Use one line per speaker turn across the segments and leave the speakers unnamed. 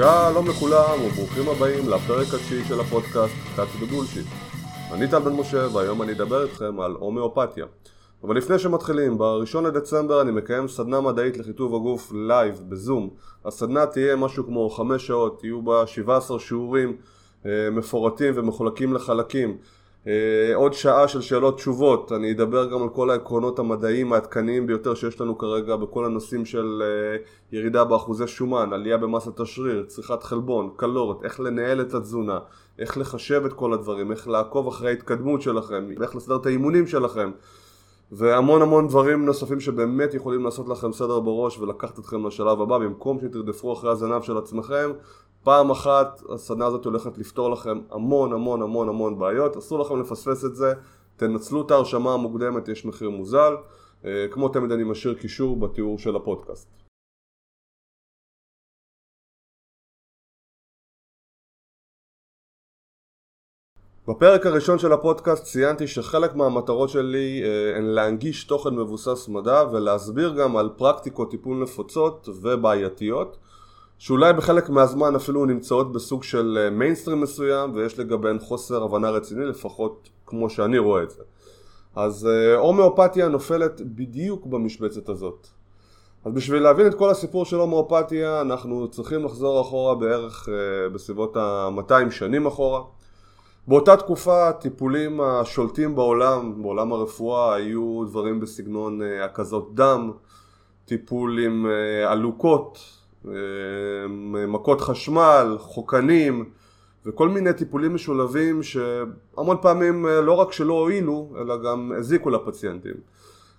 שלום לכולם וברוכים הבאים לפרק התשיעי של הפודקאסט Cut the Bullshit. אני טל בן משה והיום אני אדבר איתכם על הומאופתיה. אבל לפני שמתחילים, בראשון לדצמבר אני מקיים סדנה מדעית לחיטוב הגוף לייב בזום. הסדנה תהיה משהו כמו חמש שעות, יהיו בה 17 שיעורים אה, מפורטים ומחולקים לחלקים. אה, עוד שעה של שאלות תשובות, אני אדבר גם על כל העקרונות המדעיים העדכניים ביותר שיש לנו כרגע בכל הנושאים של אה, ירידה באחוזי שומן, עלייה במסת השריר, צריכת חלבון, קלוריות, איך לנהל את התזונה, איך לחשב את כל הדברים, איך לעקוב אחרי ההתקדמות שלכם, איך לסדר את האימונים שלכם והמון המון דברים נוספים שבאמת יכולים לעשות לכם סדר בראש ולקחת אתכם לשלב הבא. במקום שתרדפו אחרי הזנב של עצמכם פעם אחת הסדנה הזאת הולכת לפתור לכם המון המון המון המון בעיות, אסור לכם לפספס את זה, תנצלו את ההרשמה המוקדמת, יש מחיר מוזל, אה, כמו תמיד אני משאיר קישור בתיאור של הפודקאסט. בפרק הראשון של הפודקאסט ציינתי שחלק מהמטרות שלי אה, הן להנגיש תוכן מבוסס מדע ולהסביר גם על פרקטיקות טיפול נפוצות ובעייתיות שאולי בחלק מהזמן אפילו נמצאות בסוג של מיינסטרים אה, מסוים ויש לגביהן חוסר הבנה רציני לפחות כמו שאני רואה את זה. אז אה, הומאופתיה נופלת בדיוק במשבצת הזאת. אז בשביל להבין את כל הסיפור של הומאופתיה אנחנו צריכים לחזור אחורה בערך אה, בסביבות ה-200 שנים אחורה. באותה תקופה הטיפולים השולטים בעולם, בעולם הרפואה, היו דברים בסגנון הקזות דם, טיפול עם עלוקות, מכות חשמל, חוקנים וכל מיני טיפולים משולבים שהמון פעמים אה, לא רק שלא הועילו אלא גם הזיקו לפציינטים.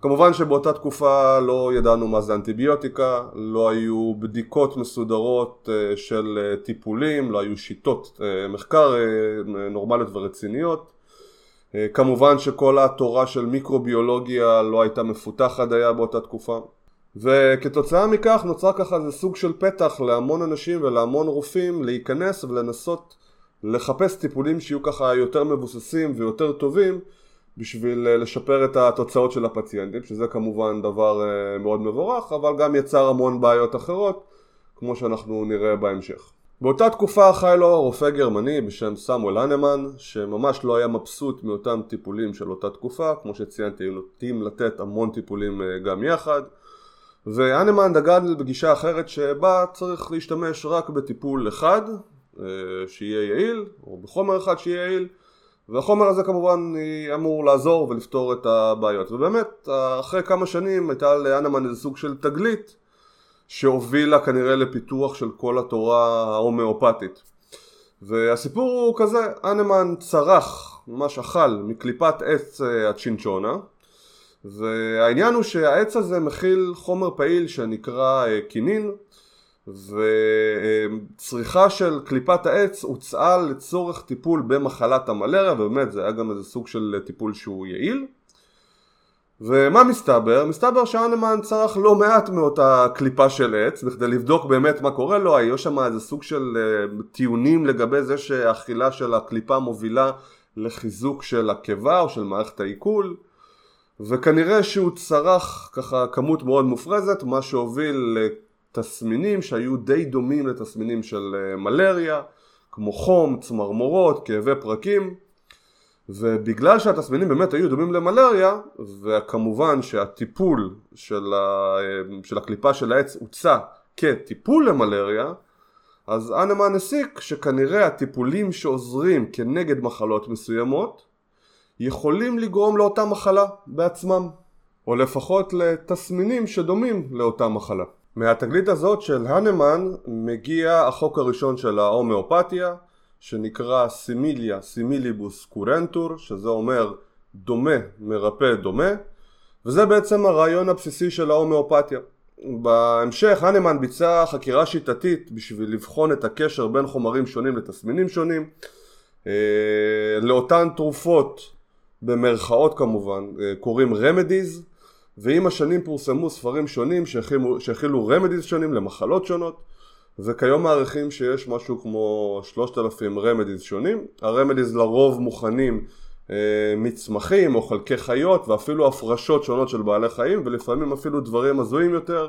כמובן שבאותה תקופה לא ידענו מה זה אנטיביוטיקה, לא היו בדיקות מסודרות אה, של אה, טיפולים, לא היו שיטות מחקר נורמליות ורציניות. כמובן שכל התורה של מיקרוביולוגיה לא הייתה מפותחת היה באותה תקופה. וכתוצאה מכך נוצר ככה איזה סוג של פתח להמון אנשים ולהמון רופאים להיכנס ולנסות לחפש טיפולים שיהיו ככה יותר מבוססים ויותר טובים בשביל אה, לשפר את התוצאות של הפציינטים שזה כמובן דבר אה, מאוד מבורך אבל גם יצר המון בעיות אחרות כמו שאנחנו נראה בהמשך. באותה תקופה חי לו רופא גרמני בשם סמואל הנמן שממש לא היה מבסוט מאותם טיפולים של אותה תקופה כמו שציינתי נוטים לתת המון טיפולים אה, גם יחד ואנמן דגל בגישה אחרת שבה צריך להשתמש רק בטיפול אחד אה, שיהיה יעיל, או בחומר אחד שיהיה יעיל והחומר הזה כמובן אמור לעזור ולפתור את הבעיות. ובאמת אחרי כמה שנים הייתה לאנמן איזה סוג של תגלית שהובילה כנראה לפיתוח של כל התורה ההומאופתית. והסיפור הוא כזה, אנמן צרח, ממש אכל מקליפת עץ אה, הצ'ינצ'ונה והעניין הוא שהעץ הזה מכיל חומר פעיל שנקרא אה, קינין וצריכה של קליפת העץ הוצאה לצורך טיפול במחלת המלריה ובאמת זה היה גם איזה סוג של טיפול שהוא יעיל ומה מסתבר? מסתבר שאנמן צרך לא מעט מאותה קליפה של עץ בכדי לבדוק באמת מה קורה לו, היו שם איזה סוג של uh, טיעונים לגבי זה שהאכילה של הקליפה מובילה לחיזוק של הקיבה או של מערכת העיכול וכנראה שהוא צרך ככה כמות מאוד מופרזת מה שהוביל לתסמינים שהיו די דומים לתסמינים של אה, מלריה כמו חום, צמרמורות, כאבי פרקים. ובגלל שהתסמינים באמת היו דומים למלריה וכמובן שהטיפול של, ה... אה, של הקליפה של העץ הוצע כטיפול למלריה אז אנמן הסיק שכנראה הטיפולים שעוזרים כנגד מחלות מסוימות יכולים לגרום לאותה מחלה בעצמם, או לפחות לתסמינים שדומים לאותה מחלה. מהתגלית הזאת של הנמן מגיע החוק הראשון של ההומאופתיה שנקרא סימיליה סימיליבוס קורנטור שזה אומר דומה מרפא דומה וזה בעצם הרעיון הבסיסי של ההומאופתיה. בהמשך הנמן ביצע חקירה שיטתית בשביל לבחון את הקשר בין חומרים שונים לתסמינים שונים אה, לאותן תרופות במרכאות כמובן, אה, קוראים רמדיז ועם השנים פורסמו ספרים שונים שהכילו רמדיז שונים למחלות שונות וכיום מעריכים שיש משהו כמו שלושת אלפים רמדיז שונים. הרמדיז לרוב מוכנים אה, מצמחים או חלקי חיות ואפילו הפרשות שונות של בעלי חיים ולפעמים אפילו דברים הזויים יותר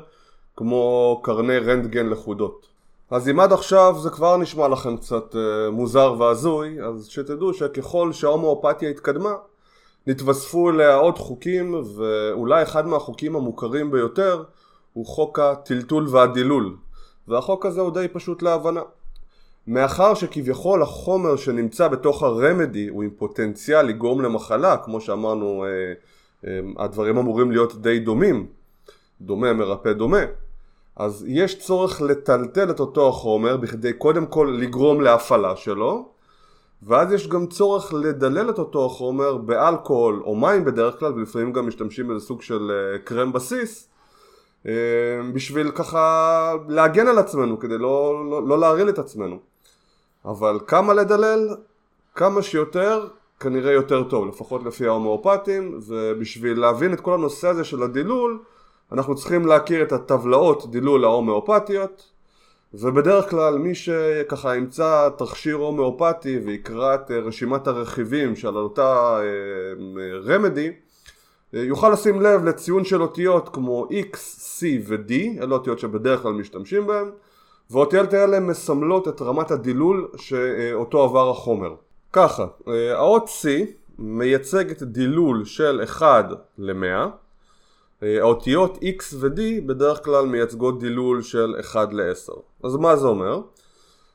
כמו קרני רנטגן לחודות אז אם עד עכשיו זה כבר נשמע לכם קצת uh, מוזר והזוי, אז שתדעו שככל שההומואפתיה התקדמה, נתווספו אליה עוד חוקים, ואולי אחד מהחוקים המוכרים ביותר הוא חוק הטלטול והדילול. והחוק הזה הוא די פשוט להבנה. מאחר שכביכול החומר שנמצא בתוך הרמדי הוא עם פוטנציאל לגרום למחלה, כמו שאמרנו, אה, אה, הדברים אמורים להיות די דומים, דומה מרפא דומה, אז יש צורך לטלטל את אותו החומר בכדי קודם כל לגרום להפעלה שלו, ואז יש גם צורך לדלל את אותו החומר באלכוהול או מים בדרך כלל, ולפעמים גם משתמשים באיזה סוג של אה, קרם בסיס, בשביל ככה להגן על עצמנו, כדי לא, לא, לא להרעיל את עצמנו. אבל כמה לדלל? כמה שיותר, כנראה יותר טוב, לפחות לפי ההומואפטים, ובשביל להבין את כל הנושא הזה של הדילול, אנחנו צריכים להכיר את הטבלאות דילול ההומואפטיות, ובדרך כלל מי שככה ימצא תכשיר הומואפטי ויקרא את רשימת הרכיבים של אותה רמדי, אה, אה, יוכל לשים לב לציון של אותיות כמו X, C ו-D, אלה אותיות שבדרך כלל משתמשים בהן, והאותיות האלה מסמלות את רמת הדילול שאותו עבר החומר. ככה, אה, האות C מייצגת דילול של 1 ל-100, אה, האותיות X ו-D בדרך כלל מייצגות דילול של 1 ל-10. אז מה זה אומר?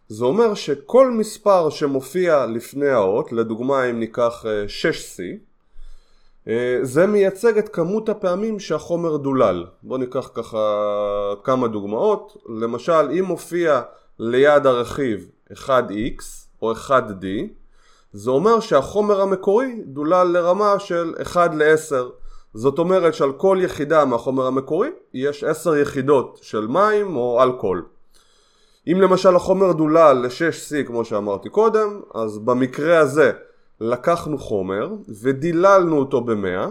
זה אומר שכל מספר שמופיע לפני האות, לדוגמה אם ניקח 6C, אה, זה מייצג את כמות הפעמים שהחומר דולל. בואו ניקח ככה כמה דוגמאות. למשל, אם מופיע ליד הרכיב 1x או 1d, זה אומר שהחומר המקורי דולל לרמה של 1 ל-10. זאת אומרת שעל כל יחידה מהחומר המקורי יש 10 יחידות של מים או אלכוהול. אם למשל החומר דולל ל-6C כמו שאמרתי קודם, אז במקרה הזה לקחנו חומר ודיללנו אותו במאה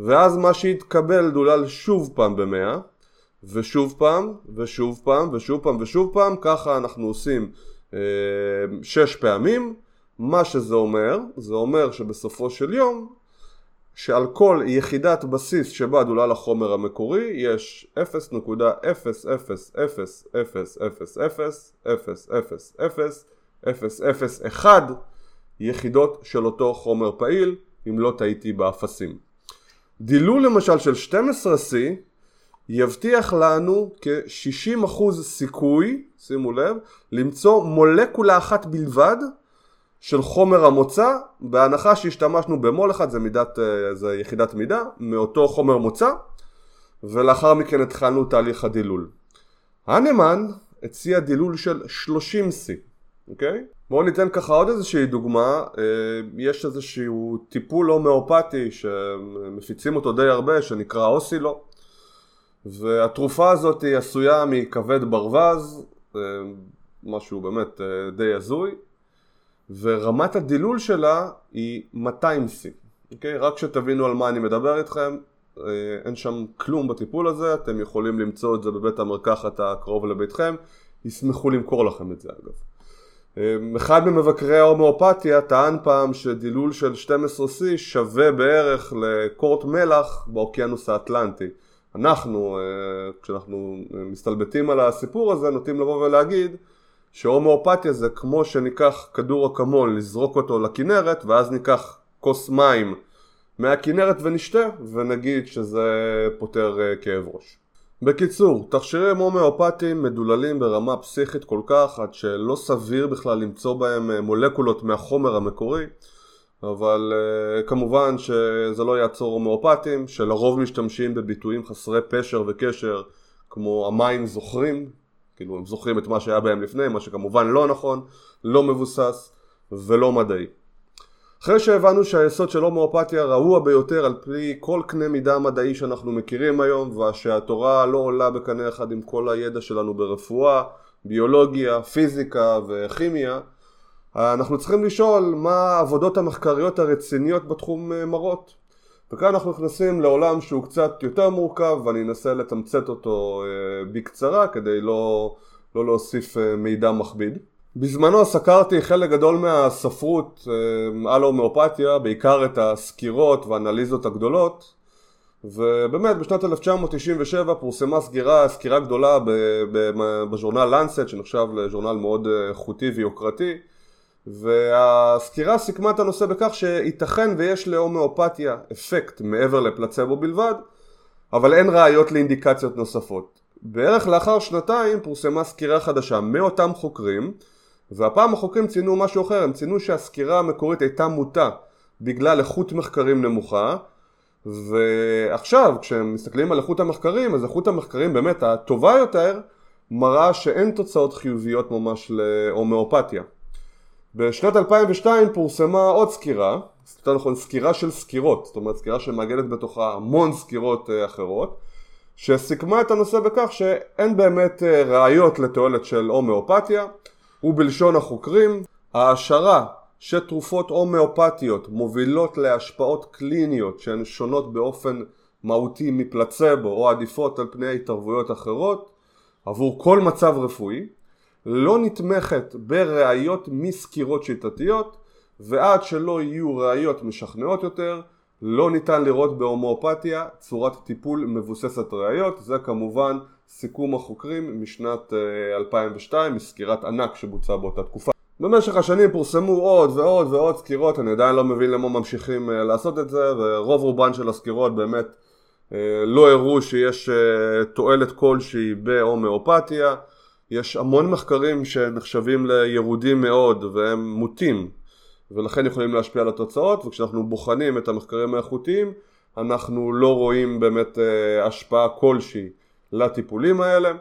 ואז מה שהתקבל דולל שוב פעם במאה ושוב פעם ושוב פעם ושוב פעם ושוב פעם ככה אנחנו עושים אה, שש פעמים מה שזה אומר זה אומר שבסופו של יום שעל כל יחידת בסיס שבה דולל החומר המקורי יש 0.00000000001 יחידות של אותו חומר פעיל, אם לא טעיתי באפסים. דילול למשל של 12C יבטיח לנו כ-60% סיכוי, שימו לב, למצוא מולקולה אחת בלבד של חומר המוצא, בהנחה שהשתמשנו במול אחד, זה, מידת, אה, זה יחידת מידה, מאותו חומר מוצא, ולאחר מכן התחלנו תהליך הדילול. הנמן הציע דילול של 30C, אוקיי? בואו ניתן ככה עוד איזושהי דוגמה, אה, יש איזשהו טיפול הומאופתי שמפיצים אותו די הרבה שנקרא אוסילו והתרופה הזאת היא עשויה מכבד ברווז, אה, משהו באמת די הזוי ורמת הדילול שלה היא 200C, אוקיי? רק שתבינו על מה אני מדבר איתכם, אין שם כלום בטיפול הזה, אתם יכולים למצוא את זה בבית המרקחת הקרוב לביתכם, ישמחו למכור לכם את זה אגב. אמ, אחד ממבקרי ההומואפתיה טען פעם שדילול של 12C שווה בערך לקורט מלח באוקיינוס האטלנטי. אנחנו, אה, כשאנחנו מסתלבטים על הסיפור הזה, נוטים לבוא ולהגיד שהומואפתיה זה כמו שניקח כדור אקמול, נזרוק אותו לכנרת, ואז ניקח כוס מים מהכנרת ונשתה, ונגיד שזה פותר אה, כאב ראש. בקיצור, תכשירים הומאופטיים מדוללים ברמה פסיכית כל כך עד שלא סביר בכלל למצוא בהם אה, מולקולות מהחומר המקורי אבל uh, כמובן שזה לא יעצור הומאופטים שלרוב משתמשים בביטויים חסרי פשר וקשר כמו המים זוכרים כאילו הם זוכרים את מה שהיה בהם לפני מה שכמובן לא נכון, לא מבוסס ולא מדעי. אחרי שהבנו שהיסוד של הומואפתיה רעוע ביותר על פי כל קנה מידה מדעי שאנחנו מכירים היום ושהתורה לא עולה בקנה אחד עם כל הידע שלנו ברפואה, ביולוגיה, פיזיקה וכימיה אנחנו צריכים לשאול מה העבודות המחקריות הרציניות בתחום אה, מראות וכאן אנחנו נכנסים לעולם שהוא קצת יותר מורכב ואני אנסה לתמצת אותו אה, בקצרה כדי לא, לא להוסיף אה, מידע מכביד. בזמנו סקרתי חלק גדול מהספרות אה, על הומאופתיה, בעיקר את הסקירות והאנליזות הגדולות ובאמת בשנת 1997 פורסמה סגירה, סקירה גדולה בז'ורנל לנסט שנחשב לז'ורנל מאוד איכותי ויוקרתי והסקירה סיכמה את הנושא בכך שייתכן ויש להומאופתיה אפקט מעבר לפלצבו בלבד אבל אין ראיות לאינדיקציות נוספות. בערך לאחר שנתיים פורסמה סקירה חדשה מאותם חוקרים והפעם החוקרים ציינו משהו אחר, הם ציינו שהסקירה המקורית הייתה מוטה בגלל איכות מחקרים נמוכה ועכשיו כשהם מסתכלים על איכות המחקרים אז איכות המחקרים באמת הטובה יותר מראה שאין תוצאות חיוביות ממש להומאופתיה. בשנת 2002 פורסמה עוד סקירה, יותר נכון סקירה של סקירות, זאת אומרת סקירה שמאגדת בתוכה המון סקירות אה, אחרות שסיכמה את הנושא בכך שאין באמת אה, ראיות לתועלת של הומאופתיה ובלשון החוקרים ההשערה שתרופות הומאופתיות מובילות להשפעות קליניות שהן שונות באופן מהותי מפלצבו או עדיפות על פני התערבויות אחרות עבור כל מצב רפואי לא נתמכת בראיות מסקירות שיטתיות ועד שלא יהיו ראיות משכנעות יותר לא ניתן לראות בהומואפתיה צורת טיפול מבוססת ראיות. זה כמובן סיכום החוקרים משנת 2002 אה, מסקירת ענק שבוצעה באותה תקופה. במשך השנים פורסמו עוד ועוד ועוד סקירות, אני עדיין לא מבין למה ממשיכים אה, לעשות את זה ורוב רובן של הסקירות באמת אה, לא הראו שיש תועלת כלשהי בהומאופתיה יש המון מחקרים שנחשבים לירודים מאוד והם מוטים ולכן יכולים להשפיע על התוצאות וכשאנחנו בוחנים את המחקרים האיכותיים אנחנו לא רואים באמת אה, השפעה כלשהי לטיפולים האלה.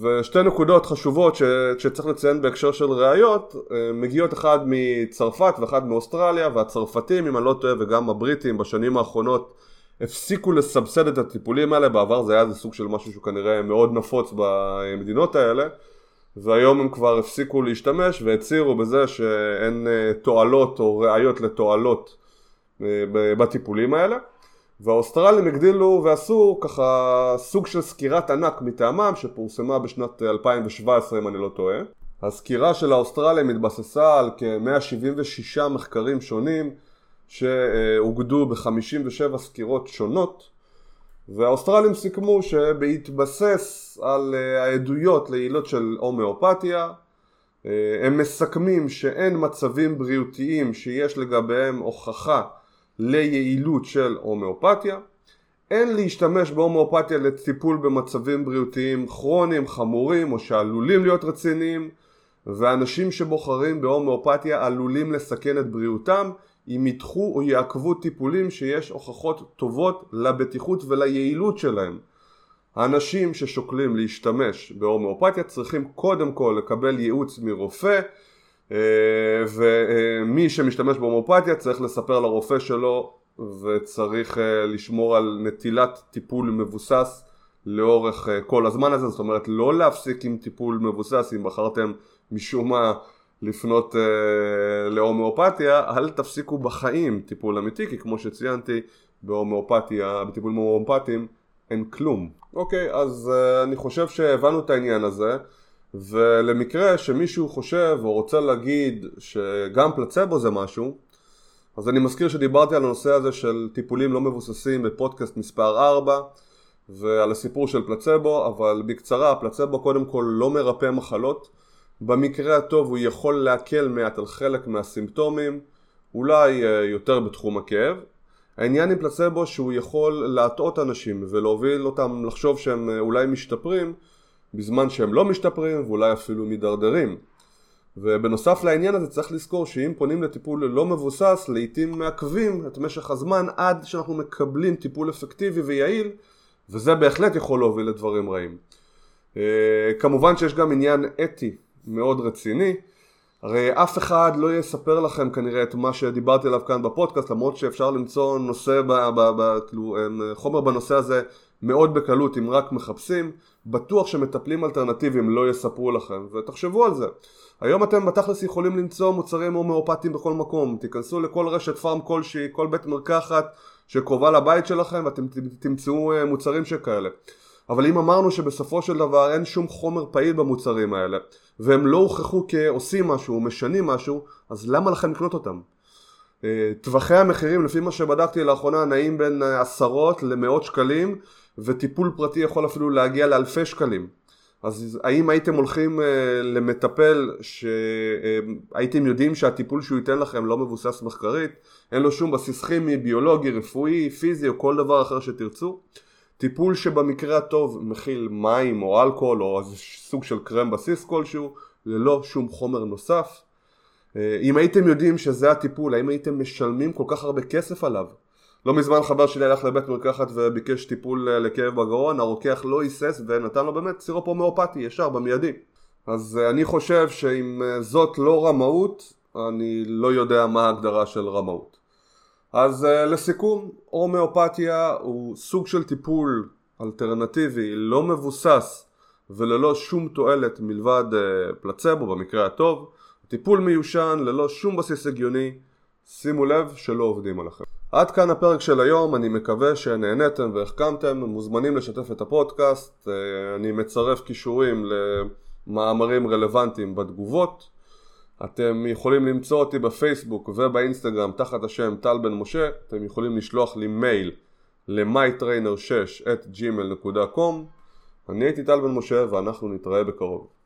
ושתי נקודות חשובות ש... שצריך לציין בהקשר של ראיות אה, מגיעות אחד מצרפת ואחד מאוסטרליה והצרפתים אם אני לא טועה וגם הבריטים בשנים האחרונות הפסיקו לסבסד את הטיפולים האלה, בעבר זה היה איזה סוג של משהו שהוא כנראה מאוד נפוץ במדינות האלה והיום הם כבר הפסיקו להשתמש והצהירו בזה שאין אה, תועלות או ראיות לתועלות אה, בטיפולים האלה. והאוסטרלים הגדילו ועשו ככה סוג של סקירת ענק מטעמם שפורסמה בשנת 2017 אם אני לא טועה. הסקירה של האוסטרלים התבססה על כ-176 מחקרים שונים שאוגדו ב-57 סקירות שונות והאוסטרלים סיכמו שבהתבסס על אה, העדויות ליעילות של הומאופתיה אה, הם מסכמים שאין מצבים בריאותיים שיש לגביהם הוכחה ליעילות של הומאופתיה. אין להשתמש בהומאופתיה לטיפול במצבים בריאותיים כרוניים, חמורים או שעלולים להיות רציניים ואנשים שבוחרים בהומאופתיה עלולים לסכן את בריאותם אם ידחו או יעכבו טיפולים שיש הוכחות טובות לבטיחות וליעילות שלהם. האנשים ששוקלים להשתמש בהומאופתיה צריכים קודם כל לקבל ייעוץ מרופא אה, ומי שמשתמש בהומאופתיה צריך לספר לרופא שלו וצריך אה, לשמור על נטילת טיפול מבוסס לאורך אה, כל הזמן הזה, זאת אומרת לא להפסיק עם טיפול מבוסס אם בחרתם משום מה לפנות אה, להומאופתיה, אל תפסיקו בחיים טיפול אמיתי, כי כמו שציינתי, בהומאופתיה, בטיפולים הומאופתיים אין כלום. אוקיי, אז אה, אני חושב שהבנו את העניין הזה, ולמקרה שמישהו חושב או רוצה להגיד שגם פלצבו זה משהו, אז אני מזכיר שדיברתי על הנושא הזה של טיפולים לא מבוססים בפודקאסט מספר 4 ועל הסיפור של פלצבו, אבל בקצרה, פלצבו קודם כל לא מרפא מחלות במקרה הטוב הוא יכול להקל מעט על חלק מהסימפטומים, אולי אה, יותר בתחום הכאב. העניין עם פלסבו שהוא יכול להטעות אנשים ולהוביל אותם לחשוב שהם אה, אולי משתפרים בזמן שהם לא משתפרים ואולי אפילו מידרדרים. ובנוסף לעניין הזה צריך לזכור שאם פונים לטיפול לא מבוסס לעיתים מעכבים את משך הזמן עד שאנחנו מקבלים טיפול אפקטיבי ויעיל וזה בהחלט יכול להוביל לדברים רעים. אה, כמובן שיש גם עניין אתי מאוד רציני. הרי אף אחד לא יספר לכם כנראה את מה שדיברתי עליו כאן בפודקאסט למרות שאפשר למצוא נושא, ב, ב, ב, כאילו, חומר בנושא הזה מאוד בקלות אם רק מחפשים. בטוח שמטפלים אלטרנטיביים לא יספרו לכם ותחשבו על זה. היום אתם בתכלס יכולים למצוא מוצרים הומאופטיים בכל מקום. תיכנסו לכל רשת פארם כלשהי, כל בית מרקחת שקרובה לבית שלכם ואתם תמצאו אה, מוצרים שכאלה אבל אם אמרנו שבסופו של דבר אין שום חומר פעיל במוצרים האלה והם לא הוכחו כעושים משהו, משנים משהו, אז למה לכם לקנות אותם? טווחי המחירים לפי מה שבדקתי לאחרונה נעים בין עשרות למאות שקלים וטיפול פרטי יכול אפילו להגיע לאלפי שקלים אז האם הייתם הולכים uh, למטפל שהייתם יודעים שהטיפול שהוא ייתן לכם לא מבוסס מחקרית, אין לו שום בסיס כימי, ביולוגי, רפואי, פיזי או כל דבר אחר שתרצו? טיפול שבמקרה הטוב מכיל מים או אלכוהול או סוג של קרם בסיס כלשהו, ללא שום חומר נוסף. Uh, אם הייתם יודעים שזה הטיפול, האם הייתם משלמים כל כך הרבה כסף עליו? לא מזמן חבר שלי הלך לבית מרקחת וביקש טיפול אה, לכאב בגרון, הרוקח לא היסס ונתן לו באמת סירופומאופתי ישר במיידי. אז אה, אני חושב שאם אה, זאת לא רמאות, אני לא יודע מה ההגדרה של רמאות. אז לסיכום, הומאופתיה הוא סוג של טיפול אלטרנטיבי לא מבוסס וללא שום תועלת מלבד פלצבו במקרה הטוב, טיפול מיושן ללא שום בסיס הגיוני, שימו לב שלא עובדים עליכם. עד כאן הפרק של היום, אני מקווה שנהניתם והחכמתם, מוזמנים לשתף את הפודקאסט, אה, אני מצרף כישורים למאמרים רלוונטיים בתגובות. אתם יכולים למצוא אותי בפייסבוק ובאינסטגרם תחת השם טל בן משה, אתם יכולים לשלוח לי מייל ל-mytrainer6 at gmail.com אני הייתי טל בן משה ואנחנו נתראה בקרוב.